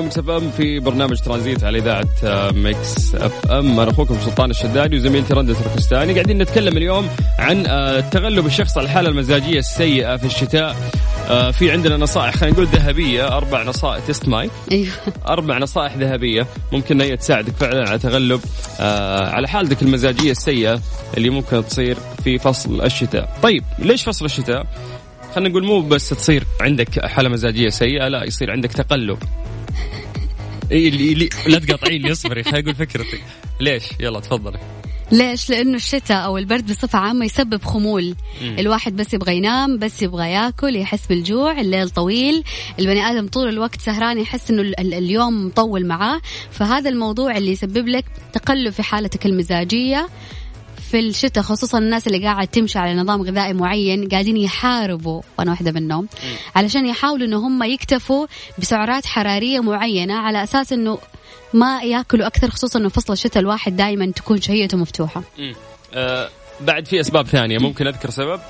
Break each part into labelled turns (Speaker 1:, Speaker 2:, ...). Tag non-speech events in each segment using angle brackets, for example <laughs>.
Speaker 1: على Mix FM في برنامج ترانزيت على إذاعة آه، Mix FM. أنا أخوكم سلطان الشدادي وزميلتي رنده تركستاني. قاعدين نتكلم اليوم عن آه، تغلب الشخص على الحالة المزاجية السيئة في الشتاء. آه، في عندنا نصائح خلينا نقول ذهبية. أربع نصائح test mic
Speaker 2: أيوه.
Speaker 1: أربع نصائح ذهبية ممكن هي تساعدك فعلا على تغلب على حالتك المزاجية السيئة اللي ممكن تصير في فصل الشتاء. طيب ليش فصل الشتاء؟ خلينا نقول مو بس تصير عندك حالة مزاجية سيئة لا يصير عندك تقلب. اللي, اللي لا تقاطعيني اصبري خليني أقول فكرتي. ليش؟ يلا تفضلي.
Speaker 2: ليش؟ لأنه الشتاء أو البرد بصفة عامة يسبب خمول. مم. الواحد بس يبغى ينام بس يبغى ياكل يحس بالجوع الليل طويل. البني آدم طول الوقت سهران يحس أنه اليوم مطول معاه. فهذا الموضوع اللي يسبب لك تقلب في حالتك المزاجية. في الشتاء خصوصا الناس اللي قاعد تمشي على نظام غذائي معين قاعدين يحاربوا وأنا واحدة منهم علشان يحاولوا انه هم يكتفوا بسعرات حرارية معينة على أساس إنه ما يأكلوا أكثر خصوصا إنه فصل الشتاء الواحد دائما تكون شهيته مفتوحة.
Speaker 1: أه بعد في أسباب ثانية ممكن أذكر سبب؟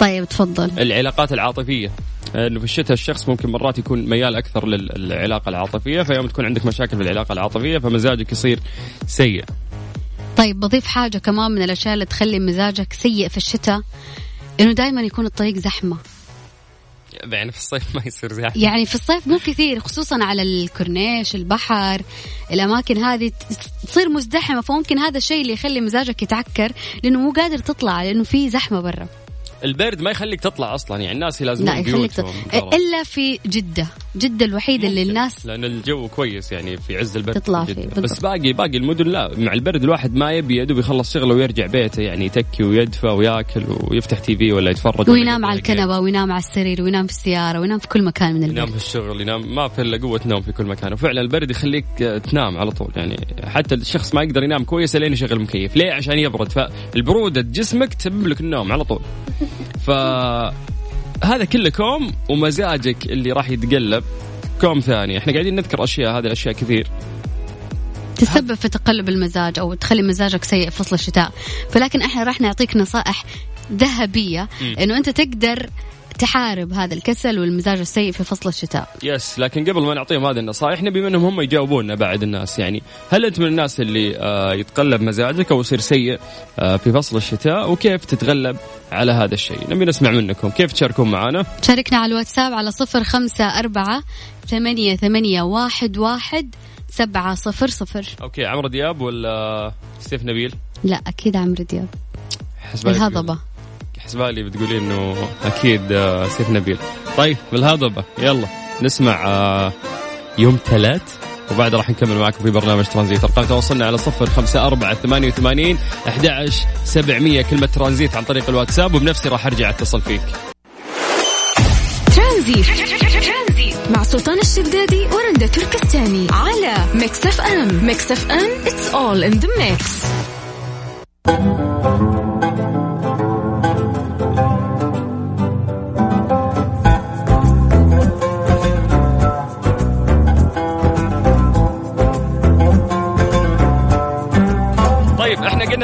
Speaker 2: طيب تفضل.
Speaker 1: العلاقات العاطفية. إنه في الشتاء الشخص ممكن مرات يكون ميال أكثر للعلاقة العاطفية فيوم تكون عندك مشاكل في العلاقة العاطفية فمزاجك يصير سيء
Speaker 2: طيب بضيف حاجة كمان من الأشياء اللي تخلي مزاجك سيء في الشتاء إنه دائما يكون الطريق زحمة.
Speaker 1: يعني في الصيف ما يصير زحمة.
Speaker 2: يعني في الصيف مو كثير خصوصا على الكورنيش البحر الأماكن هذه تصير مزدحمة فممكن هذا الشيء اللي يخلي مزاجك يتعكر لأنه مو قادر تطلع لأنه في زحمة برا.
Speaker 1: البرد ما يخليك تطلع أصلا يعني الناس لازم لا يخليك تطلع.
Speaker 2: إلا في جدة. جدة الوحيدة اللي الناس
Speaker 1: لأن الجو كويس يعني في عز البرد
Speaker 2: تطلع فيه
Speaker 1: بس باقي باقي المدن لا مع البرد الواحد ما يبي يدوب يخلص شغله ويرجع بيته يعني يتكي ويدفى وياكل ويفتح تي في ولا يتفرج
Speaker 2: وينام على الكنبة وينام على السرير وينام في السيارة وينام في كل مكان من البيت.
Speaker 1: ينام في الشغل ينام ما في إلا قوة نوم في كل مكان. وفعلا البرد يخليك تنام على طول يعني حتى الشخص ما يقدر ينام كويس لين يشغل المكيف ليه؟ عشان يبرد. فالبرودة جسمك تسبب لك النوم على طول. ف هذا كله كوم ومزاجك اللي راح يتقلب. كوم ثاني. إحنا قاعدين نذكر أشياء هذه الأشياء كثير.
Speaker 2: تسبب في تقلب المزاج أو تخلي مزاجك سيء فصل الشتاء. فلكن إحنا راح نعطيك نصائح ذهبية إنه أنت تقدر تحارب هذا الكسل والمزاج السيء في فصل الشتاء.
Speaker 1: yes لكن قبل ما نعطيهم هذه النصائح نبي منهم هم يجاوبونا بعد الناس. يعني هل أنت من الناس اللي آه يتقلب مزاجك أو يصير سيء آه في فصل الشتاء؟ وكيف تتغلب على هذا الشيء؟ نبي نسمع منكم. كيف تشاركون معنا؟
Speaker 2: شاركنا على الواتساب على صفر خمسة أربعة ثمانية ثمانية واحد واحد سبعة صفر صفر.
Speaker 1: okay عمرو دياب ولا سيف نبيل؟
Speaker 2: لا أكيد عمرو دياب. الهضبة.
Speaker 1: حسبالي بتقولي إنه أكيد آه، سيف نبيل. طيب بالهضبة. يلا نسمع آه، يوم ثلاث وبعد راح نكمل معكم في برنامج ترانزيت ارقام تواصلنا على صفر خمسة أربعة ثمانية وثمانين أحد سبعمية كلمة ترانزيت عن طريق الواتساب وبنفسي راح أرجع أتصل فيك.
Speaker 3: ترانزيت. مع سلطان الشدادي ورندا تركستاني على Mix FM. Mix FM it's all in the mix.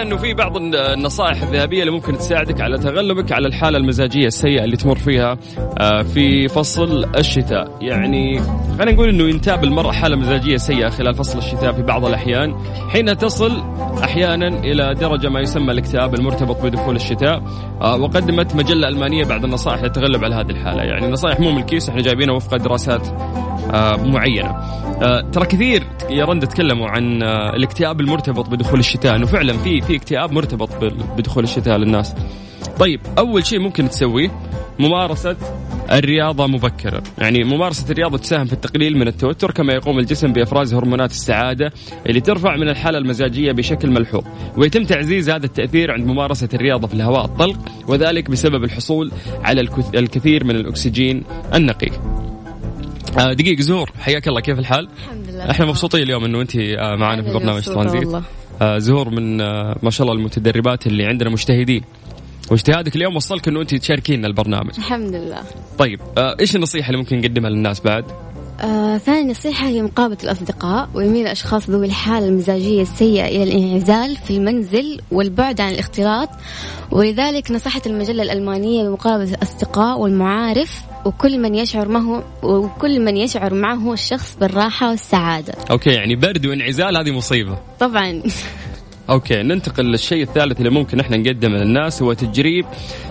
Speaker 1: أنه في بعض النصائح الذهبية اللي ممكن تساعدك على تغلبك على الحالة المزاجية السيئة اللي تمر فيها آه، في فصل الشتاء، يعني خلينا نقول إنه ينتاب المراه حالة مزاجية سيئة خلال فصل الشتاء في بعض الأحيان، حين تصل أحيانا إلى درجة ما يسمى الاكتئاب المرتبط بدخول الشتاء، آه، وقدمت مجلة ألمانية بعض النصائح للتغلب على هذه الحالة، يعني نصائح مو من الكيس إحنا جايبينها وفق دراسات آه، معينة. ترى كثير يا رند تكلموا عن الاكتئاب المرتبط بدخول الشتاء إنه فعلا في في اكتئاب مرتبط بدخول الشتاء للناس. طيب أول شيء ممكن تسويه ممارسة الرياضة مبكرا. يعني ممارسة الرياضة تساهم في التقليل من التوتر كما يقوم الجسم بإفراز هرمونات السعادة اللي ترفع من الحالة المزاجية بشكل ملحوظ. ويتم تعزيز هذا التأثير عند ممارسة الرياضة في الهواء الطلق وذلك بسبب الحصول على الكثير من الأكسجين النقي. آه، دقيقة زهور حياك الله كيف الحال؟
Speaker 2: الحمد لله.
Speaker 1: إحنا مبسوطين اليوم إنه أنت آه، معنا في برنامج ترانزيت. آه، زهور من ما شاء الله المتدربات اللي عندنا مجتهدين. واجتهادك اليوم وصلك إنه أنت تشاركينا البرنامج.
Speaker 2: الحمد لله.
Speaker 1: طيب إيش النصيحة اللي ممكن نقدمها للناس بعد؟
Speaker 4: آه، ثاني نصيحة هي مقابلة الأصدقاء ويميل الأشخاص ذوي الحالة المزاجية السيئة إلى الإنعزال في المنزل والبعد عن الاختلاط. ولذلك نصحت المجلة الألمانية بمقابلة الأصدقاء والمعارف وكل من يشعر معه وكل من يشعر معه الشخص بالراحة والسعادة.
Speaker 1: okay يعني برد وانعزال هذه مصيبة.
Speaker 4: طبعا.
Speaker 1: okay ننتقل للشيء الثالث اللي ممكن إحنا نقدمه للناس هو تجريب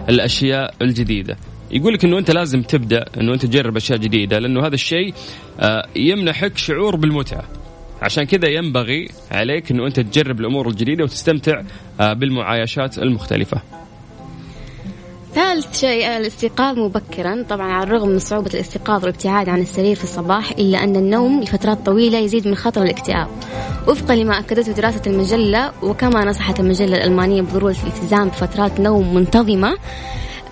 Speaker 1: الأشياء الجديدة. يقول لك إنه أنت لازم تبدأ إنه أنت تجرب أشياء جديدة لأنه هذا الشيء آه، يمنحك شعور بالمتعة. عشان كذا ينبغي عليك إنه أنت تجرب الأمور الجديدة وتستمتع آه، بالمعايشات المختلفة.
Speaker 4: ثالث شيء الاستيقاظ مبكرا. طبعا على الرغم من صعوبة الاستيقاظ والابتعاد عن السرير في الصباح إلا أن النوم لفترات طويلة يزيد من خطر الاكتئاب. وفقا لما أكدته دراسة المجلة وكما نصحت المجلة الألمانية بضرورة الالتزام بفترات نوم منتظمة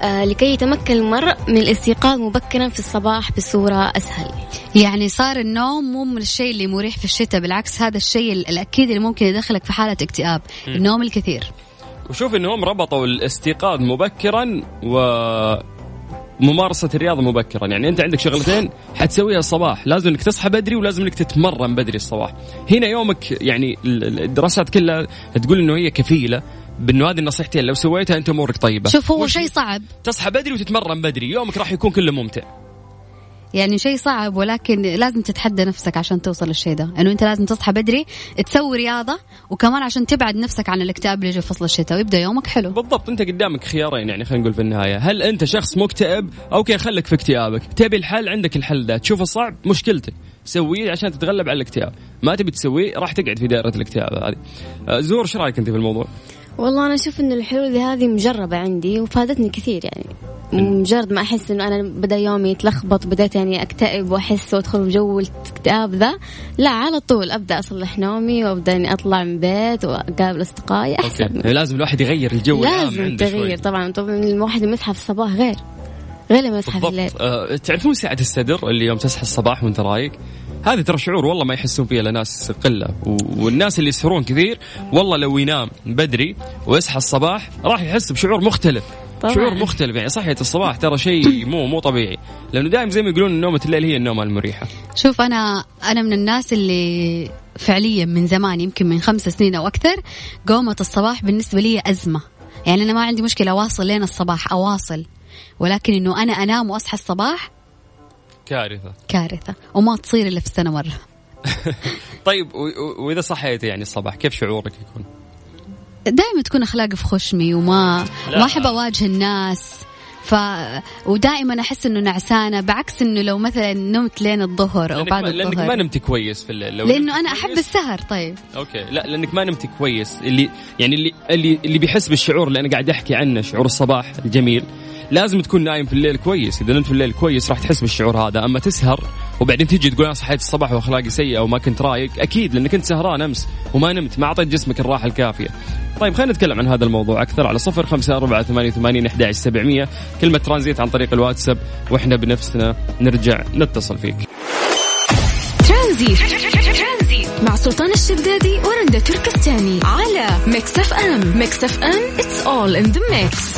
Speaker 4: آه لكي يتمكن المرء من الاستيقاظ مبكرا في الصباح بصورة أسهل.
Speaker 2: يعني صار النوم مو من الشيء اللي مريح في الشتاء بالعكس هذا الشيء الأكيد اللي ممكن يدخلك في حالة اكتئاب النوم الكثير.
Speaker 1: وشوف إنهم ربطوا الاستيقاظ مبكرا و ممارسة الرياضة مبكرا. يعني أنت عندك شغلتين حتسويها الصباح. لازم أنك تصحى بدري ولازم أنك تتمرن بدري الصباح. هنا يومك يعني الدراسات كلها تقول أنه هي كفيلة. بإنه هذه النصيحتين لو سويتها أنت أمورك طيبة.
Speaker 2: شوف هو شيء صعب.
Speaker 1: تصحى بدري وتتمرن بدري. يومك راح يكون كله ممتع.
Speaker 2: يعني شيء صعب ولكن لازم تتحدى نفسك عشان توصل للشيء ده. انه أنت لازم تصحى بدري تسوي رياضة وكمان عشان تبعد نفسك عن الاكتئاب اللي يجي فصل الشتاء ويبدأ يومك حلو.
Speaker 1: بالضبط أنت قدامك خيارين يعني خلينا نقول في النهاية. هل أنت شخص مكتئب؟ okay خليك في اكتئابك. تبي الحل؟ عندك الحل ده. تشوفه صعب؟ مشكلتك. سويه عشان تتغلب على الاكتئاب. ما تبي تسويه راح تقعد في دائرة الاكتئاب هذه. آه، زور إيش رأيك أنت في الموضوع؟
Speaker 4: والله أنا أشوف إن الحلول هذه مجربة عندي وفادتني كثير يعني. مجرد ما أحس إنه أنا بدأ يومي يتلخبط بديت يعني أكتئب وأحس وأدخل في جو الاكتئاب ذا لا على طول أبدأ أصلح نومي وأبدأ إني أطلع من بيت وأقابل أصدقائي أحسن.
Speaker 1: أوكي. لازم الواحد يغير الجو
Speaker 4: لازم تغير طبعا. طبعا الواحد يصحى في الصباح غير غير لما يصحى في الليل.
Speaker 1: أه تعرفون ساعة الصدر اللي يوم تصحى الصباح وأنت رايق؟ هذه ترى شعور والله ما يحسون فيها إلا ناس قلة. والناس اللي يسهرون كثير والله لو ينام بدري ويصحى الصباح راح يحس بشعور مختلف. طبعا. شعور مختلف يعني صحية الصباح ترى شيء <coughs> مو مو طبيعي. لأنه دائما زي ما يقولون نومة الليل هي النومة المريحة.
Speaker 2: شوف أنا أنا من الناس اللي فعليا من زمان يمكن من خمس سنين أو أكثر قومة الصباح بالنسبة لي أزمة. يعني أنا ما عندي مشكلة أواصل لين الصباح أواصل. ولكن إنه أنا أنام وأصحى الصباح
Speaker 1: كارثة.
Speaker 2: كارثة. وما تصير إلا في السنة مرة. <laughs>
Speaker 1: طيب وإذا صحيت يعني الصباح كيف شعورك يكون؟
Speaker 2: دائما تكون أخلاقي في خشمي وما. ما أحب أواجه الناس. ف ودائما أحس إنه نعسانة بعكس إنه لو مثلا نمت لين الظهر أو بعد الظهر
Speaker 1: لأنك ما نمت كويس في الليل
Speaker 2: لو لأنه أنا أحب السهر طيب.
Speaker 1: أوكي. لا لأنك ما نمت كويس. اللي يعني اللي اللي, اللي بيحس بالشعور اللي أنا قاعد أحكي عنه شعور الصباح الجميل. لازم تكون نايم في الليل كويس. إذا نمت في الليل كويس راح تحس بالشعور هذا. أما تسهر وبعدين تيجي تقول أنا صحيت الصباح وأخلاقي سيئة وما كنت رايق أكيد لأنك كنت سهران أمس وما نمت ما أعطيت جسمك الراحة الكافية. طيب خلينا نتكلم عن هذا الموضوع أكثر على صفر خمسة أربعة ثمانية وثمانين أحد سبعمية. كلمة ترانزيت عن طريق الواتساب وإحنا بنفسنا نرجع نتصل فيك.
Speaker 3: ترانزيت. مع سلطان الشدادي ورندا تركستاني على Mix FM. Mix FM it's all in the mix.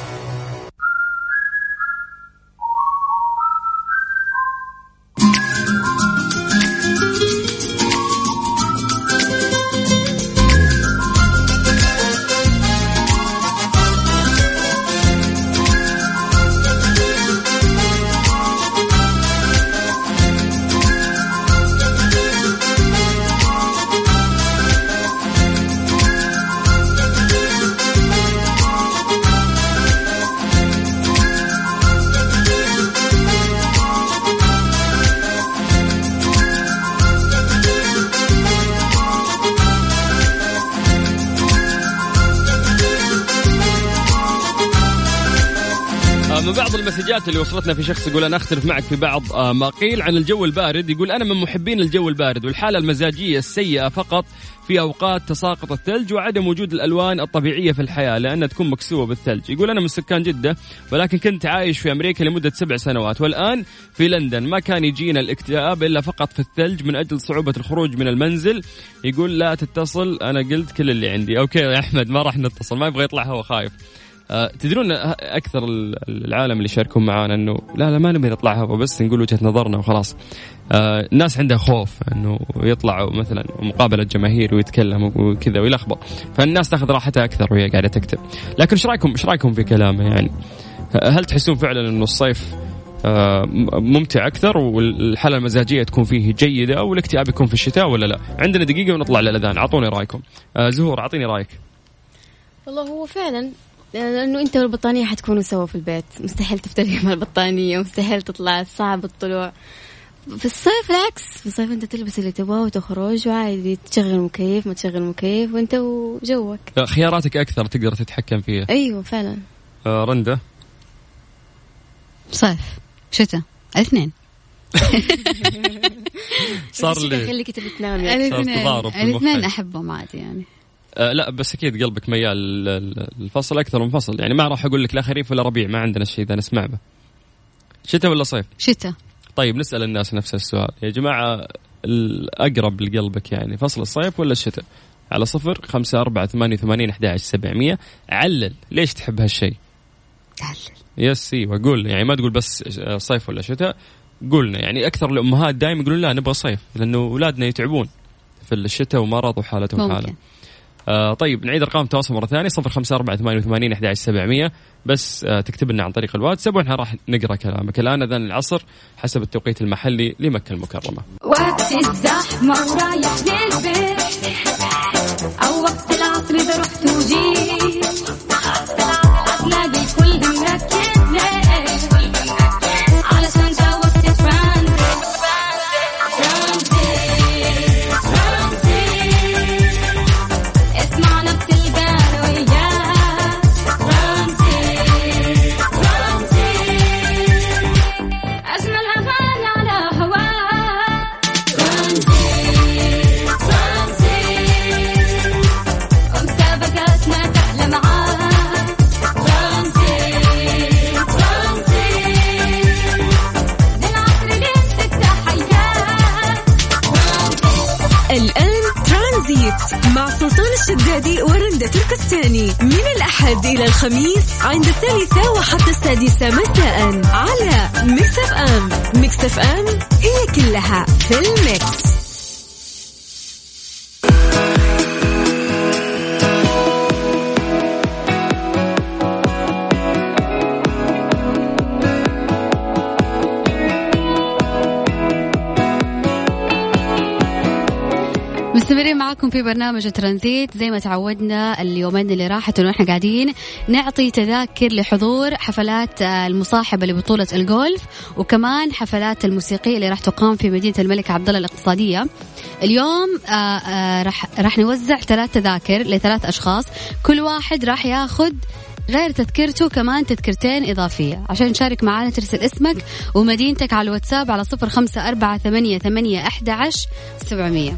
Speaker 1: المسجات اللي وصلتنا في شخص يقول أنا أختلف معك في بعض آه ما قيل عن الجو البارد يقول أنا من محبين الجو البارد والحالة المزاجية السيئة فقط في أوقات تساقط الثلج وعدم وجود الألوان الطبيعية في الحياة لأنها تكون مكسوه بالثلج. يقول أنا من سكان جدة ولكن كنت عايش في أمريكا لمدة سبع سنوات والآن في لندن. ما كان يجينا الاكتئاب إلا فقط في الثلج من أجل صعوبة الخروج من المنزل. يقول لا تتصل أنا قلت كل اللي عندي. okay يا أحمد ما راح نتصل ما يبغى يطلع هو خايف. تدرون أكثر العالم اللي يشاركون معانا إنه لا لا ما نبي نطلع هوا بس نقول وجهة نظرنا وخلاص أه الناس عندها خوف إنه يطلعوا مثلا مقابلة جماهير ويتكلم وكذا ويلخبط فالناس تاخذ راحتها أكثر وهي قاعدة تكتب لكن إيش رأيكم إيش رأيكم في كلامه يعني هل تحسون فعلا إنه الصيف أه ممتع أكثر والحالة المزاجية تكون فيه جيدة أو الاكتئاب يكون في الشتاء ولا لا؟ عندنا دقيقة ونطلع للأذان أعطوني رأيكم. زهور أعطيني رأيك.
Speaker 4: والله هو فعلا لأنه أنت والبطانية حتكونوا سوا في البيت. مستحيل تفترق مع البطانية مستحيل تطلع صعب الطلوع. في الصيف العكس. في الصيف أنت تلبس اللي تبغاه وتخرج وعادي تشغل مكيف ما تشغل مكيف وأنت وجوك.
Speaker 1: خياراتك أكثر تقدر تتحكم فيها.
Speaker 4: أيوه فعلا.
Speaker 1: آه رنده
Speaker 2: صيف. شتاء الاثنين
Speaker 1: صار <laughs> لي.
Speaker 4: خليك تبي تنام
Speaker 2: الاثنين أحبهم عادي يعني.
Speaker 1: آه لا بس أكيد قلبك ميال الفصل أكثر من فصل. يعني ما راح أقول لك لا خريف ولا ربيع ما عندنا الشيء ذا نسمع به. شتاء ولا صيف؟
Speaker 2: شتاء.
Speaker 1: طيب نسأل الناس نفس السؤال. يا جماعة الأقرب لقلبك يعني فصل الصيف ولا الشتاء؟ على صفر خمسة أربعة ثمانية وثمانين أحد عشر سبعمية. علل ليش تحب هالشيء؟
Speaker 2: علل.
Speaker 1: يس إيوه قول يعني ما تقول بس صيف ولا شتاء قولنا يعني أكثر الأمهات دائما يقولون لا نبغى صيف لأنه أولادنا يتعبون في الشتاء ومرض وحالتهم حالة. آه طيب نعيد أرقام التواصل مرة ثانية 054 88 11700 بس آه تكتب لنا عن طريق الواتساب وإحنا راح نقرأ كلامك. الآن اذان العصر حسب التوقيت المحلي لمكة المكرمة.
Speaker 5: وقت الزحمة ورايح للبيت. أو وقت العصر إذا رحت وجيت.
Speaker 3: الخميس عند الثالثة وحتى السادسة مساء على ميكس أف أم. ميكس أف أم هي كلها في
Speaker 2: ال mix. في برنامج ترانزيت زي ما تعودنا اليومين اللي راحت إحنا قاعدين نعطي تذاكر لحضور حفلات المصاحبة لبطولة الجولف وكمان حفلات الموسيقية اللي راح تقام في مدينة الملك عبد الله الاقتصادية. اليوم آه، آه، راح راح نوزع ثلاث تذاكر لثلاث أشخاص كل واحد راح ياخذ غير تذكرته كمان تذكرتين إضافية. عشان تشارك معنا ترسل اسمك ومدينتك على الواتساب على صفر خمسة أربعة ثمانية, ثمانية أحد عشر سبعمية.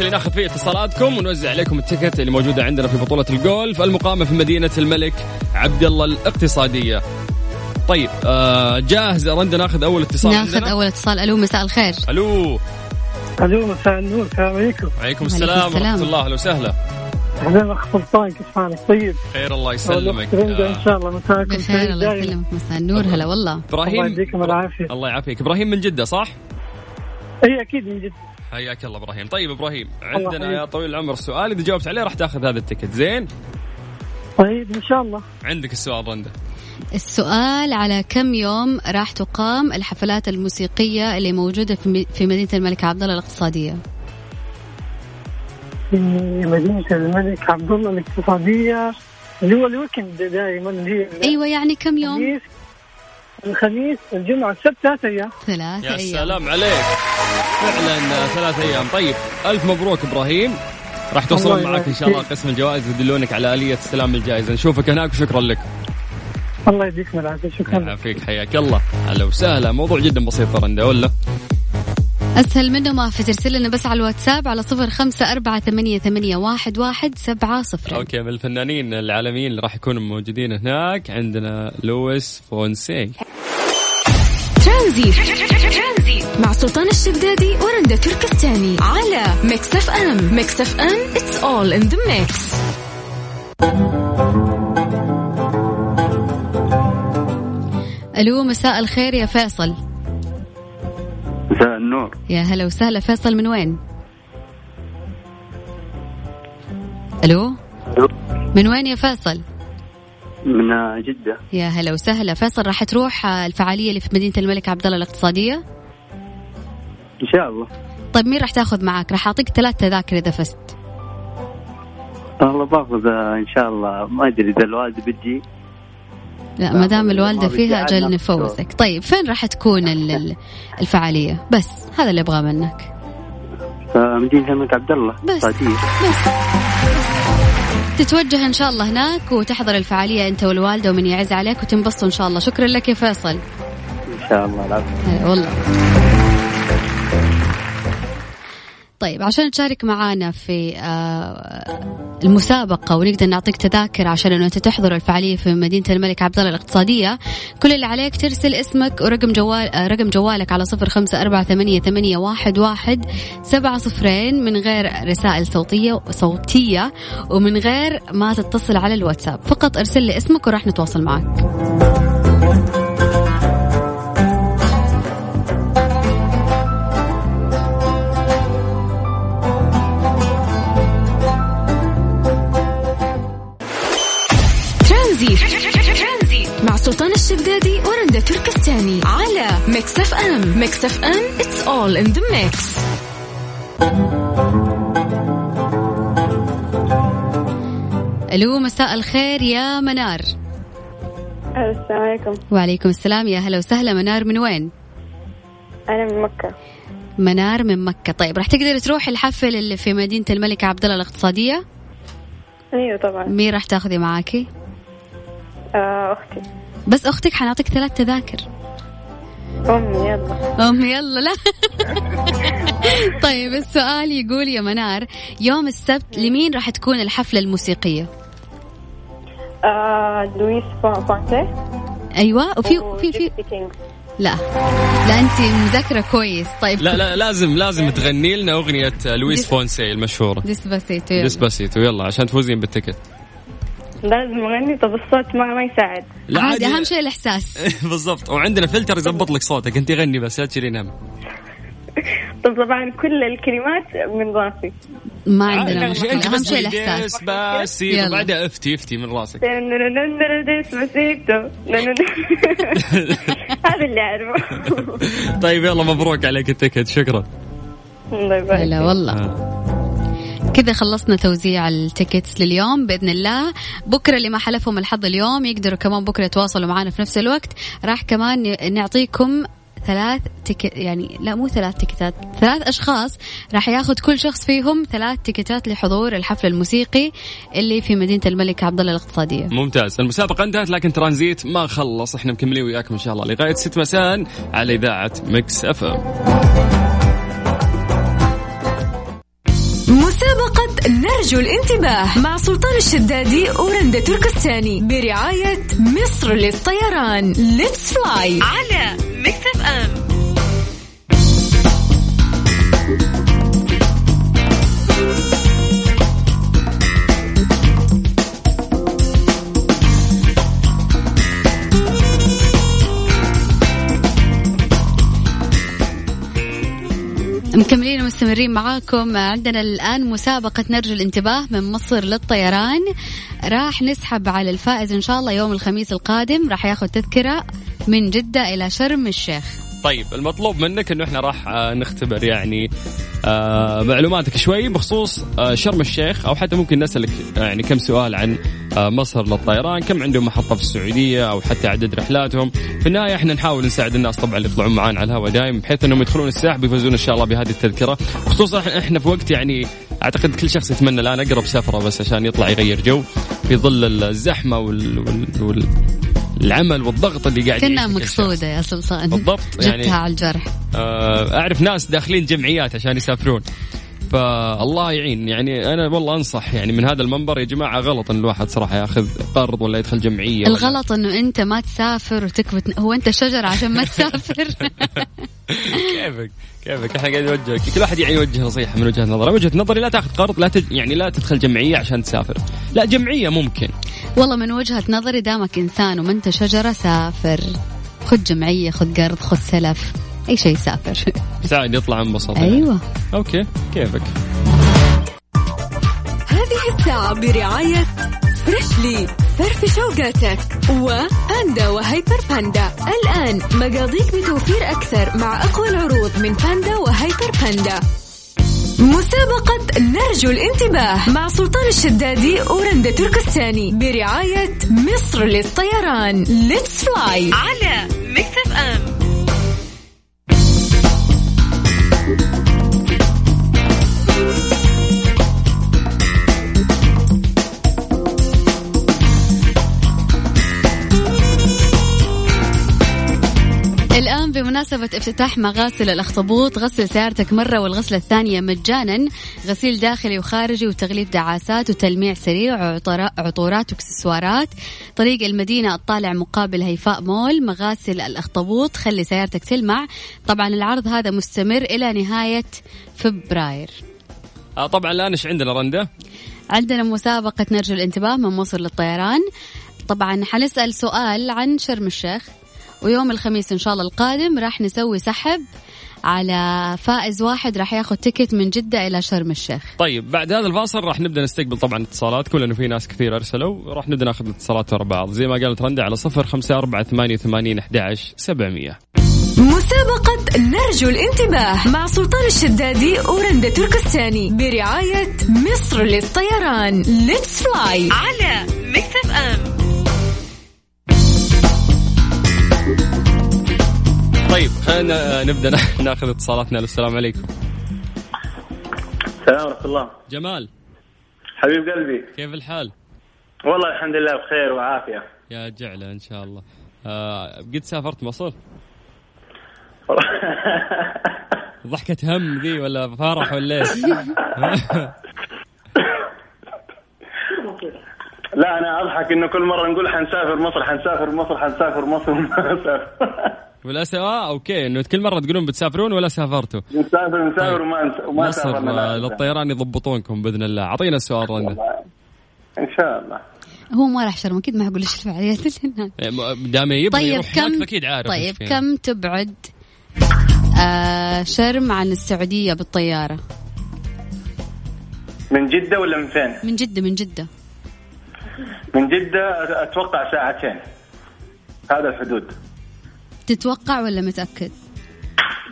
Speaker 1: الوقت اللي نأخذ فيه اتصالاتكم ونوزع عليكم ال ticket اللي موجوده عندنا في بطولة الجولف المقامة في مدينة الملك عبد الله الاقتصادية. طيب آه جاهزه رندا نأخذ أول اتصال نأخذ؟
Speaker 2: أول اتصال. ألو مساء الخير.
Speaker 1: ألو.
Speaker 6: ألو مساء النور السلام عليكم.
Speaker 1: وعليكم السلام ورحمة
Speaker 2: السلام.
Speaker 1: الله. أهلا وسهلا.
Speaker 6: أهلا أخ سلطان كيف حالك؟ طيب.
Speaker 1: خير الله يسلمك.
Speaker 6: ترند ان
Speaker 1: آه،
Speaker 6: شاء الله مساءكم
Speaker 2: بخير الله يسلمك. مساء النور هلا والله.
Speaker 6: الله
Speaker 1: إبراهيم
Speaker 6: يديكم العافية.
Speaker 1: الله يعافيك. إبراهيم من جدة صح؟
Speaker 6: اي أكيد من جد
Speaker 1: حياك الله إبراهيم. طيب
Speaker 6: إبراهيم
Speaker 1: عندنا. يا طويل العمر سؤال إذا جاوبت عليه راح تأخذ هذا التكت زين؟
Speaker 6: طيب إن شاء الله.
Speaker 1: عندك السؤال رنده
Speaker 2: السؤال على كم يوم راح تقام الحفلات الموسيقية اللي موجودة في مدينة الملك عبد الله الاقتصادية؟
Speaker 6: في مدينة الملك عبد الله الاقتصادية اللي هو الويكند دائما هي
Speaker 2: أيوة يعني كم يوم؟
Speaker 6: الخميس الجمعة السبت ثلاث أيام.
Speaker 2: ثلاثة
Speaker 1: يا
Speaker 2: أيام.
Speaker 1: سلام عليك. فعلا آه، ثلاث أيام. طيب ألف مبروك إبراهيم. راح توصلون معك إن شاء الله قسم الجوائز يدلونك على آلية استلام الجائزه نشوفك هناك وشكرا لك.
Speaker 6: الله يديكم العافيه شكرا. لك
Speaker 1: يعافيك حياك الله. هلا وسهلا. موضوع جدا بسيط رنده ولا
Speaker 2: أسهل منه ما في ترسل لنا بس على الواتساب على صفر خمسة أربعة ثمانية, ثمانية واحد, واحد سبعة صفر.
Speaker 1: okay من الفنانين العالميين اللي راح يكونوا موجودين هناك عندنا لويس فونسي
Speaker 3: ترانزي مع سلطان الشدادي ورندا تركستاني على ميكس اف ام. ميكس اف ام it's all in the mix.
Speaker 2: ألو مساء الخير يا فيصل.
Speaker 7: مساء النور.
Speaker 2: يا هلا وسهلا. فيصل من وين؟ ألو؟ من وين يا فيصل؟
Speaker 7: من جدة.
Speaker 2: يا هلا وسهلا. فيصل راح تروح الفعالية اللي في مدينة الملك عبد الله الاقتصادية؟
Speaker 7: إن شاء الله.
Speaker 2: طيب مين راح تاخذ معك راح أعطيك ثلاث تذاكر إذا فزت.
Speaker 7: والله باخذ إن شاء الله. ما أدري إذا الوالدة بتجي
Speaker 2: لا ما دام
Speaker 7: بدي
Speaker 2: فيها أجل نفوزك طيب فين راح تكون ال- ال- الفعالية؟ بس هذا اللي أبغاه منك.
Speaker 7: فمدينة الملك عبد الله
Speaker 2: بس. بس. تتوجه إن شاء الله هناك وتحضر الفعالية أنت والوالدة ومن يعز عليك وتنبسطوا إن شاء الله. شكرا لك يا فيصل.
Speaker 7: إن شاء الله
Speaker 2: هلا والله. طيب عشان تشارك معنا في آه، المسابقة ونقدر نعطيك تذاكر عشان إنه أنت تحضر الفعالية في مدينة الملك عبد الله الاقتصادية كل اللي عليك ترسل اسمك ورقم جوال آه، رقم جوالك على صفر خمسة أربعة ثمانية, ثمانية واحد, واحد سبعة صفرين من غير رسائل صوتية صوتية ومن غير ما تتصل على الواتساب. فقط ارسل لي اسمك وراح نتواصل معك.
Speaker 3: ميكس اف ام ميكس اف ام it's all in the mix.
Speaker 2: ألو مساء الخير يا منار.
Speaker 8: السلام عليكم.
Speaker 2: وعليكم السلام. يا هلا وسهلا. منار من وين؟
Speaker 8: أنا من مكة.
Speaker 2: منار من مكة. طيب راح تقدر تروح الحفل اللي في مدينة الملك عبد الله الاقتصادية؟
Speaker 8: أيوة طبعا.
Speaker 2: مين راح تاخذي معاكي؟
Speaker 8: آه أختي.
Speaker 2: بس أختك حنعطيك ثلاث تذاكر.
Speaker 8: أمي يلا.
Speaker 2: أم يلا لا. <laughs> طيب السؤال يقول يا منار يوم السبت لمين راح تكون الحفلة الموسيقية؟
Speaker 8: آه لويس فون- فونتي
Speaker 2: أيوة وفي في في لا. لا أنت مذاكرة كويس. طيب.
Speaker 1: لا لا لازم لازم تغني لنا أغنية لويس فونسي المشهورة.
Speaker 2: Despacito يلا.
Speaker 1: Despacito يلا عشان تفوزين بال ticket
Speaker 8: لازم أغني طب الصوت ما ما يساعد
Speaker 1: لا
Speaker 2: عادي أهم شيء الإحساس
Speaker 1: بالضبط وعندنا فلتر يظبط لك صوتك انت غني بس لا تشيلين هم
Speaker 8: طب طبعا كل الكلمات من راسي
Speaker 2: ما عندنا مشكلة
Speaker 1: انت
Speaker 2: أهم
Speaker 1: بس
Speaker 2: شيء
Speaker 1: Despacito
Speaker 2: يلا.
Speaker 1: وبعدها افتي افتي من راسك
Speaker 8: هذا اللي أعرفه
Speaker 1: طيب يلا مبروك عليك ال ticket شكرا
Speaker 8: الله يبارك
Speaker 2: هلا. والله كذا خلصنا توزيع ال tickets لليوم بإذن الله. بكرة اللي ما حالفهم الحظ اليوم يقدروا كمان بكرة يتواصلوا معنا في نفس الوقت. راح كمان نعطيكم ثلاث ticket يعني لا مو ثلاث تيكتات ثلاث أشخاص راح ياخذ كل شخص فيهم ثلاث تيكتات لحضور الحفل الموسيقي اللي في مدينة الملك عبد الله الاقتصادية.
Speaker 1: ممتاز. المسابقة انتهت لكن ترانزيت ما خلص. إحنا مكملين وياكم إن شاء الله. لغاية 6 مساء على إذاعة مكس أف أم.
Speaker 3: مسابقة نرجو الانتباه مع سلطان الشدادي ورندا تركستاني برعاية مصر للطيران. Let's fly على اف ام
Speaker 2: مكملين ومستمرين معاكم. عندنا الآن مسابقة نرجو الانتباه من مصر للطيران. راح نسحب على الفائز إن شاء الله يوم الخميس القادم. راح ياخذ تذكرة من جدة إلى شرم الشيخ.
Speaker 1: طيب المطلوب منك إنه إحنا راح آه، نختبر يعني آه معلوماتك شوي بخصوص آه شرم الشيخ أو حتى ممكن نسألك يعني كم سؤال عن مصر للطيران كم عندهم محطة في السعودية أو حتى عدد رحلاتهم. في النهاية إحنا نحاول نساعد الناس طبعا اللي يطلعون معانا على الهواء دايم بحيث إنهم يدخلون الساحب ويفوزون إن شاء الله بهذه التذكرة. خصوصا إحنا في وقت يعني أعتقد كل شخص يتمنى الآن أقرب سفرة بس عشان يطلع يغير جو في ظل الزحمة وال, وال... وال... العمل والضغط اللي قاعد
Speaker 2: كنا. مقصودة يا سلطان.
Speaker 1: بالضبط، يعني-
Speaker 2: جبتها على الجرح.
Speaker 1: آه، أعرف ناس داخلين جمعيات عشان يسافرون. فالله يعين. يعني أنا والله أنصح يعني من هذا المنبر يا جماعة غلط إن الواحد صراحة ياخذ قرض ولا يدخل جمعية ولا-
Speaker 2: الغلط إنه أنت ما تسافر وتكبت هو أنت شجرة عشان ما تسافر. <laughs>
Speaker 1: كيفك؟ كيفك؟ إحنا قاعد نوجهك. كل واحد يعني يوجه نصيحة من وجهة نظره. وجهة نظري لا تاخذ قرض لا تج... يعني لا تدخل جمعية عشان تسافر. لا جمعية ممكن.
Speaker 2: والله من وجهة نظري دامك إنسان وما أنت شجرة سافر. خذ جمعية خذ قرض خذ سلف. أي شيء سافر
Speaker 1: ساعد يطلع انبسط يعني.
Speaker 2: أيوه.
Speaker 1: أوكي كيفك؟
Speaker 3: هذه الساعة برعاية فريشلي فرش فوقاتك وباندا وهيبر باندا الآن مقاضيك بتوفير أكثر مع أقوى العروض من باندا وهيبر باندا مسابقة نرجو الانتباه مع سلطان الشدادي ورندا تركستاني برعاية مصر للطيران. Let's fly على ميكس
Speaker 2: بمناسبة افتتاح مغاسل الأخطبوط غسل سيارتك مرة والغسلة الثانية مجانا. غسيل داخلي وخارجي وتغليف دعاسات وتلميع سريع عطورات وإكسسوارات. طريق المدينة الطالع مقابل هيفاء مول مغاسل الأخطبوط. خلي سيارتك تلمع. طبعا العرض هذا مستمر إلى نهاية فبراير.
Speaker 1: آه طبعا الان إيش عندنا رنده
Speaker 2: عندنا مسابقة نرجو الانتباه من مصر للطيران. طبعا حنسأل سؤال عن شرم الشيخ. ويوم الخميس إن شاء الله القادم راح نسوي سحب على فائز واحد راح ياخذ ticket من جدة إلى شرم الشيخ.
Speaker 1: طيب بعد هذا الفاصل راح نبدأ نستقبل طبعا اتصالاتكم لأنه في ناس كثير أرسلوا راح نبدأ ناخذ الاتصالات ورا بعض. زي ما قالت رندا على صفر خمسة أربعة ثمانية وثمانين أحد سبعمية.
Speaker 3: مسابقة نرجو الانتباه مع سلطان الشدادي ورندا تركستاني برعاية مصر للطيران. Let's fly على ميكس اف ام
Speaker 1: طيب. خلينا نبدأ <laughs> ناخذ اتصالاتنا. السلام عليكم.
Speaker 7: السلام ورحمة الله.
Speaker 1: جمال.
Speaker 7: حبيب قلبي.
Speaker 1: كيف الحال؟
Speaker 7: والله الحمد لله بخير وعافية.
Speaker 1: يا جعلة إن شاء الله. آه قد سافرت مصر؟ <laughs> ضحكة هم ذي ولا فرح ولا إيش؟
Speaker 7: لا أنا أضحك إنه كل مرة نقول حنسافر مصر حنسافر مصر حنسافر مصر ما نسافر. <laughs>
Speaker 1: ولا س... آه أوكي إنه كل مرة تقولون بتسافرون ولا سافرتوا.
Speaker 7: نسافر نسافر
Speaker 1: طيب.
Speaker 7: وما وما سافرنا
Speaker 1: آه،. للطيران يضبطونكم بإذن الله. أعطينا السؤال رندا
Speaker 7: إن شاء الله.
Speaker 2: هو ما راح شرم أكيد ما حقول إيش الفعاليات اللي هناك.
Speaker 1: دام يبغى
Speaker 2: طيب
Speaker 1: يروح هناك
Speaker 2: كم
Speaker 1: أكيد عارف
Speaker 2: طيب. كم تبعد آه شرم عن السعودية بالطيارة؟
Speaker 7: من جدة ولا من فين؟
Speaker 2: من جدة من جدة.
Speaker 7: من جدة أت- أتوقع ساعتين. هذا الحدود.
Speaker 2: تتوقع ولا متأكد؟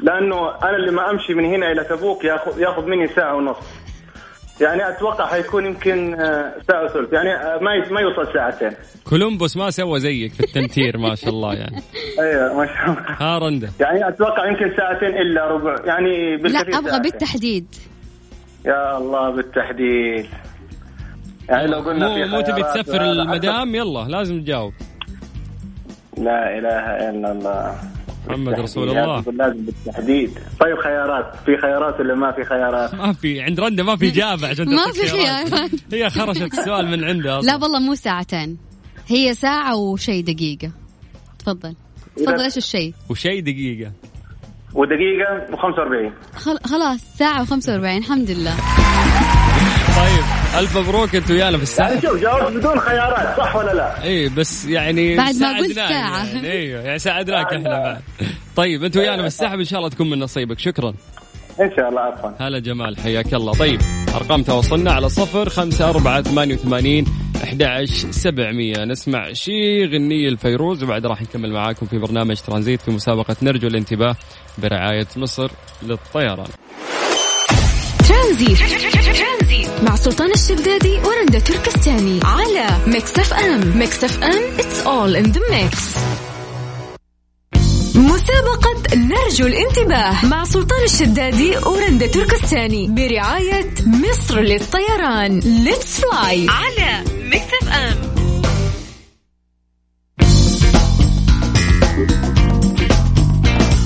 Speaker 7: لأنه أنا اللي ما أمشي من هنا إلى تبوك ياخذ ياخذ مني ساعة ونص. يعني أتوقع حيكون يمكن آه، ساعة وثلث. يعني آه، ما ما يوصل ساعتين.
Speaker 1: كولومبوس ما سوى زيك في التنتير ما شاء الله يعني.
Speaker 7: أيوه ما شاء الله.
Speaker 1: ها رندا.
Speaker 7: يعني أتوقع يمكن ساعتين إلا ربع. يعني
Speaker 2: لا
Speaker 7: بالكثير
Speaker 2: أبغى
Speaker 7: ساعتين.
Speaker 2: بالتحديد.
Speaker 7: يا الله بالتحديد. يعني لو قلنا
Speaker 1: مو مو تبي تسفر المدام؟ يلا لازم تجاوب.
Speaker 7: لا إله إلا الله.
Speaker 1: محمد رسول. الله.
Speaker 7: لازم- بالتحديد. طيب خيارات. في خيارات ولا ما في خيارات؟
Speaker 1: ما في عند رندا ما في اجابه عشان
Speaker 2: ما في خيارات.
Speaker 1: هي خرشت السؤال من عندها
Speaker 2: لا والله مو ساعتين. هي ساعة وشي دقيقة. تفضل. تفضل إيش الشيء؟
Speaker 1: وشيء دقيقة.
Speaker 7: ودقيقة و45
Speaker 2: خل... خلاص ساعة و45 الحمد لله.
Speaker 1: طيب ألف مبروك انت ويانا في الساعة.
Speaker 7: يعني شوف جاوبت بدون خيارات صح ولا لا؟
Speaker 1: اي بس يعني
Speaker 2: بعد ما قلت
Speaker 1: ساعدناك
Speaker 2: ساعة.
Speaker 1: يعني. إيوه يعني ساعدناك إحنا بعد. طيب انت ويانا في السحب إن شاء الله تكون من نصيبك. شكرا.
Speaker 7: إن شاء الله عفوا.
Speaker 1: هلا جمال حياك الله. طيب أرقام تواصلنا على صفر خمسة أربعة ثمانية وثمانين أحد سبعمية. نسمع شي غنية الفيروز وبعد راح نكمل معاكم في برنامج ترانزيت في مسابقة نرجو الانتباه برعاية مصر للطيران.
Speaker 3: ترانزيت. مع سلطان الشدادي ورندا تركستاني على ميكس اف ام. ميكس اف ام it's all in the mix. مسابقة نرجو الانتباه مع سلطان الشدادي ورندا تركستاني برعاية مصر للطيران. Let's fly على ميكس اف ام.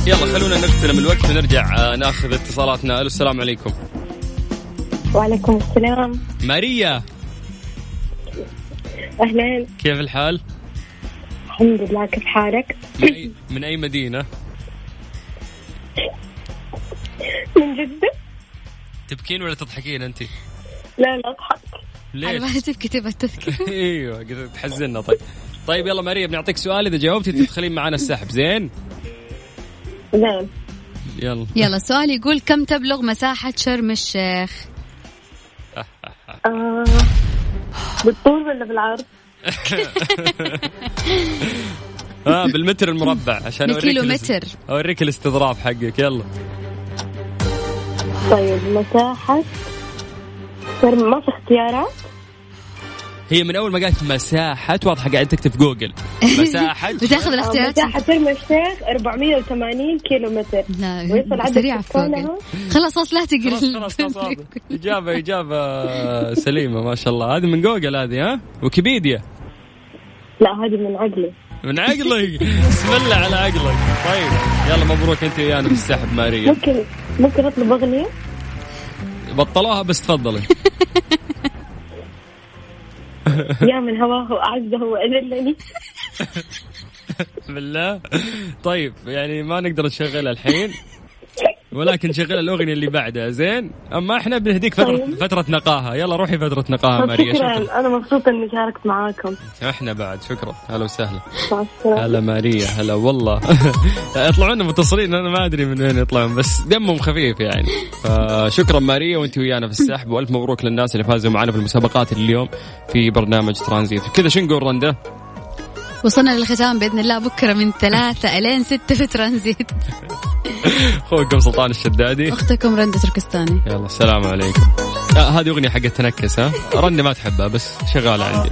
Speaker 1: يلا خلونا نغتنم الوقت ونرجع آه، ناخذ اتصالاتنا. ألو السلام عليكم.
Speaker 8: وعليكم السلام.
Speaker 1: ماريا.
Speaker 8: أهلين
Speaker 1: كيف الحال؟
Speaker 8: الحمد لله كيف حالك؟
Speaker 1: من أي, من أي مدينة؟
Speaker 8: من جدة؟
Speaker 1: تبكين ولا تضحكين أنت؟
Speaker 8: لا لا أضحك.
Speaker 2: على ما
Speaker 1: ليش
Speaker 2: تبكي تبى تذكر <laughs>
Speaker 1: أيوه تحزننا. طيب. طيب يلا ماريا بنعطيك سؤال. إذا جاوبتي تدخلين معنا السحب. زين؟
Speaker 8: زين
Speaker 1: يلا.
Speaker 2: يلا السؤال يقول كم تبلغ مساحة شرم الشيخ؟
Speaker 8: آه بالطول ولا بالعرض؟ <laughs>
Speaker 1: آه بالمتر المربع عشان أوريك الاس-
Speaker 2: بالكيلومتر.
Speaker 1: أوريك الاستظراف حقك يلا
Speaker 8: طيب مساحة ما في اختيارات؟
Speaker 1: هي من أول ما قالت مساحة واضحة قاعد تكتب في جوجل. <laughs> مساحة.
Speaker 2: بتاخذ الاختيارات
Speaker 8: مساحة شرم الشيخ 480 كيلو متر
Speaker 2: لا
Speaker 8: ويصل عدد
Speaker 2: سريعة في جوجل.
Speaker 8: سكانها؟
Speaker 2: خلاص خلاص لا تقرا
Speaker 1: خلاص خلاص. إجابة إجابة سليمة ما شاء الله. هذه من جوجل هذه ها؟ ويكيبيديا.
Speaker 8: لا هذه من عقلي.
Speaker 1: من عقلك؟ بسم الله على عقلك. طيب يلا مبروك أنت ويانا بالسحب ماريا.
Speaker 8: ممكن ممكن أطلب أغنية؟
Speaker 1: بطلوها بس تفضلي. <laughs> <laughs>
Speaker 8: يا من هواه أعزه وأذلني. <laughs>
Speaker 1: بالله. طيب يعني ما نقدر نشغلها الحين. <laughs> ولكن نشغل الأغنية اللي بعدها. زين؟ أما إحنا بنهديك فتره
Speaker 8: طيب.
Speaker 1: فترة نقاهة. يلا روحي فترة نقاهة
Speaker 8: طب
Speaker 1: ماريا. شكرا.
Speaker 8: شكرا. أنا مبسوطة إني شاركت معاكم.
Speaker 1: إحنا بعد. شكرا. هلا وسهلا. هلا ماريا. هلا والله. <laughs> يطلعون متصلين. أنا ما أدري من وين يطلعون بس دمهم خفيف يعني. فشكرا ماريا وأنت ويانا في السحب. وألف مبروك للناس اللي فازوا معنا في المسابقات اليوم في برنامج ترانزيت. كذا شو نقول رنده
Speaker 2: وصلنا للختام بإذن الله. بكرة من ثلاثة الين ستة في ترانزيت. <laughs>
Speaker 1: اخوكم سلطان الشدادي.
Speaker 2: أختكم رندا تركستاني.
Speaker 1: يلا السلام عليكم. آه هذه أغنية حقت تنكس ها؟ رنة ما تحبها بس شغالة عندي.